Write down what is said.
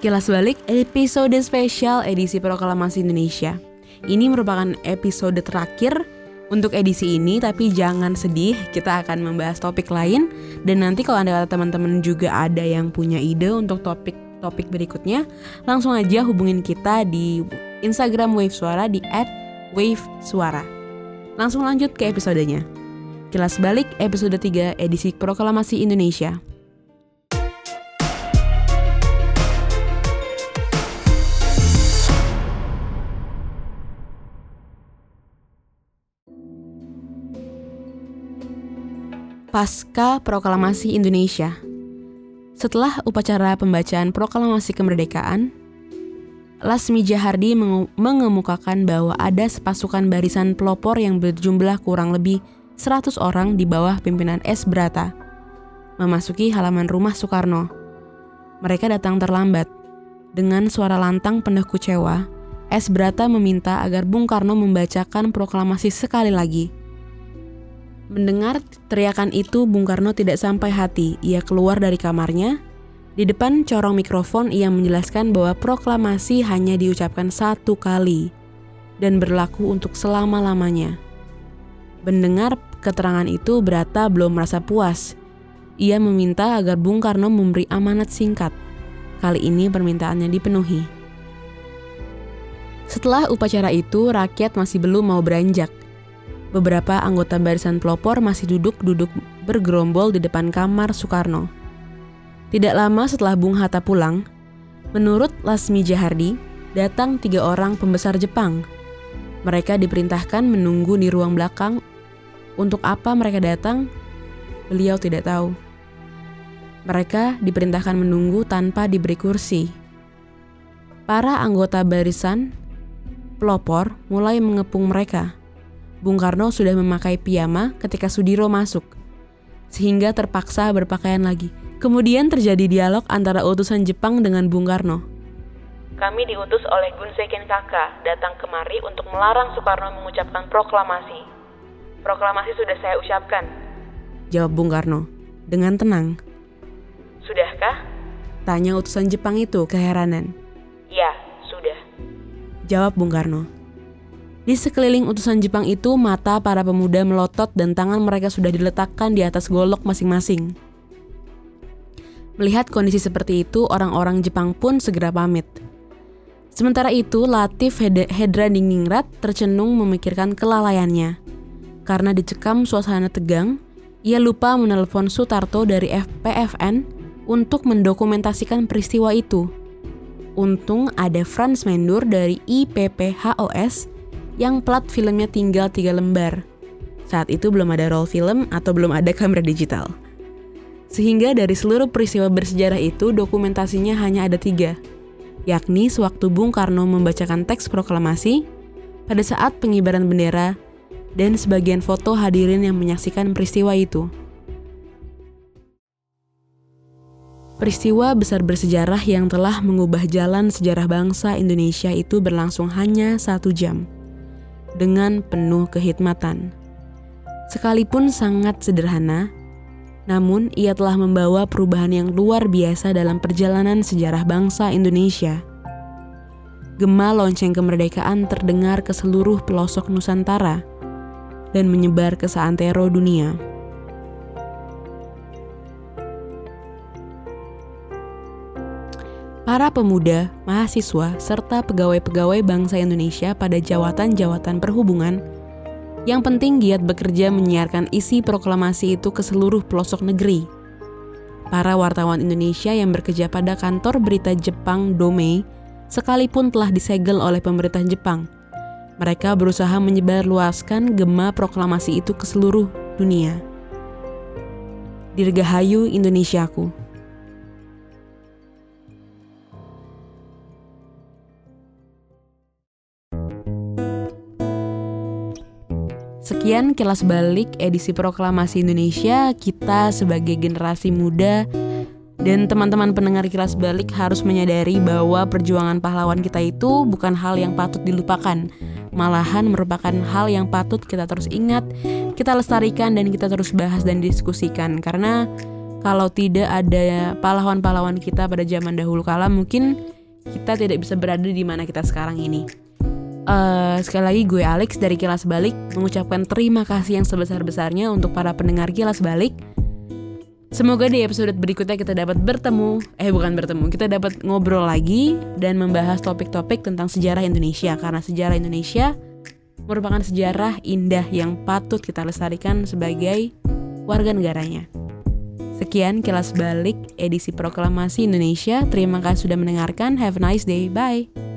Kilas Balik episode spesial edisi Proklamasi Indonesia. Ini merupakan episode terakhir untuk edisi ini, tapi jangan sedih, kita akan membahas topik lain. Dan nanti kalau anda teman-teman juga ada yang punya ide untuk topik-topik berikutnya, langsung aja hubungin kita di Instagram Wave Suara di @wave_suara. Langsung lanjut ke episodenya. Kilas Balik episode 3 edisi Proklamasi Indonesia. Pasca Proklamasi Indonesia. Setelah upacara pembacaan Proklamasi Kemerdekaan, Lasmi Jahardi mengemukakan bahwa ada sepasukan barisan pelopor yang berjumlah kurang lebih 100 orang di bawah pimpinan S. Brata memasuki halaman rumah Soekarno. Mereka datang terlambat. Dengan suara lantang penuh kecewa, S. Brata meminta agar Bung Karno membacakan proklamasi sekali lagi – Mendengar teriakan itu, Bung Karno tidak sampai hati. Ia keluar dari kamarnya. Di depan corong mikrofon, ia menjelaskan bahwa proklamasi hanya diucapkan satu kali dan berlaku untuk selama-lamanya. Mendengar keterangan itu, Brata belum merasa puas. Ia meminta agar Bung Karno memberi amanat singkat. Kali ini permintaannya dipenuhi. Setelah upacara itu, rakyat masih belum mau beranjak. Beberapa anggota barisan pelopor masih duduk-duduk bergerombol di depan kamar Soekarno. Tidak lama setelah Bung Hatta pulang, menurut Lasmi Jahardi, datang tiga orang pembesar Jepang. Mereka diperintahkan menunggu di ruang belakang. Untuk apa mereka datang? Beliau tidak tahu. Mereka diperintahkan menunggu tanpa diberi kursi. Para anggota barisan pelopor mulai mengepung mereka Bung Karno sudah memakai piyama ketika Sudiro masuk, sehingga terpaksa berpakaian lagi. Kemudian terjadi dialog antara utusan Jepang dengan Bung Karno. Kami diutus oleh Gun Seiken Kaka datang kemari untuk melarang Soekarno mengucapkan proklamasi. Proklamasi sudah saya ucapkan. Jawab Bung Karno dengan tenang. Sudahkah? Tanya utusan Jepang itu keheranan. Ya, sudah. Jawab Bung Karno. Di sekeliling utusan Jepang itu, mata para pemuda melotot dan tangan mereka sudah diletakkan di atas golok masing-masing. Melihat kondisi seperti itu, orang-orang Jepang pun segera pamit. Sementara itu, Latif Hedra Diningrat tercenung memikirkan kelalaiannya. Karena dicekam suasana tegang, ia lupa menelpon Sutarto dari FPFN untuk mendokumentasikan peristiwa itu. Untung ada Franz Mendur dari IPPHOS yang plat filmnya tinggal tiga lembar. Saat itu belum ada roll film atau belum ada kamera digital. Sehingga dari seluruh peristiwa bersejarah itu dokumentasinya hanya ada tiga, yakni sewaktu Bung Karno membacakan teks proklamasi, pada saat pengibaran bendera, dan sebagian foto hadirin yang menyaksikan peristiwa itu. Peristiwa besar bersejarah yang telah mengubah jalan sejarah bangsa Indonesia itu berlangsung hanya satu jam dengan penuh kehikmatan. Sekalipun sangat sederhana, namun ia telah membawa perubahan yang luar biasa dalam perjalanan sejarah bangsa Indonesia. Gema lonceng kemerdekaan terdengar ke seluruh pelosok Nusantara dan menyebar ke seantero dunia. Para pemuda, mahasiswa, serta pegawai-pegawai bangsa Indonesia pada jawatan-jawatan perhubungan yang penting giat bekerja menyiarkan isi proklamasi itu ke seluruh pelosok negeri. Para wartawan Indonesia yang bekerja pada kantor berita Jepang Domei sekalipun telah disegel oleh pemerintah Jepang. Mereka berusaha menyebarluaskan gema proklamasi itu ke seluruh dunia. Dirgahayu Indonesiaku. Sekian kilas balik edisi Proklamasi Indonesia. Kita sebagai generasi muda dan teman-teman pendengar kilas balik harus menyadari bahwa perjuangan pahlawan kita itu bukan hal yang patut dilupakan. Malahan merupakan hal yang patut kita terus ingat, kita lestarikan dan kita terus bahas dan diskusikan karena kalau tidak ada pahlawan-pahlawan kita pada zaman dahulu kala mungkin kita tidak bisa berada di mana kita sekarang ini. Uh, sekali lagi gue Alex dari Kilas Balik mengucapkan terima kasih yang sebesar-besarnya untuk para pendengar Kilas Balik. Semoga di episode berikutnya kita dapat bertemu, eh bukan bertemu, kita dapat ngobrol lagi dan membahas topik-topik tentang sejarah Indonesia karena sejarah Indonesia merupakan sejarah indah yang patut kita lestarikan sebagai warga negaranya. Sekian kilas balik edisi Proklamasi Indonesia. Terima kasih sudah mendengarkan. Have a nice day. Bye.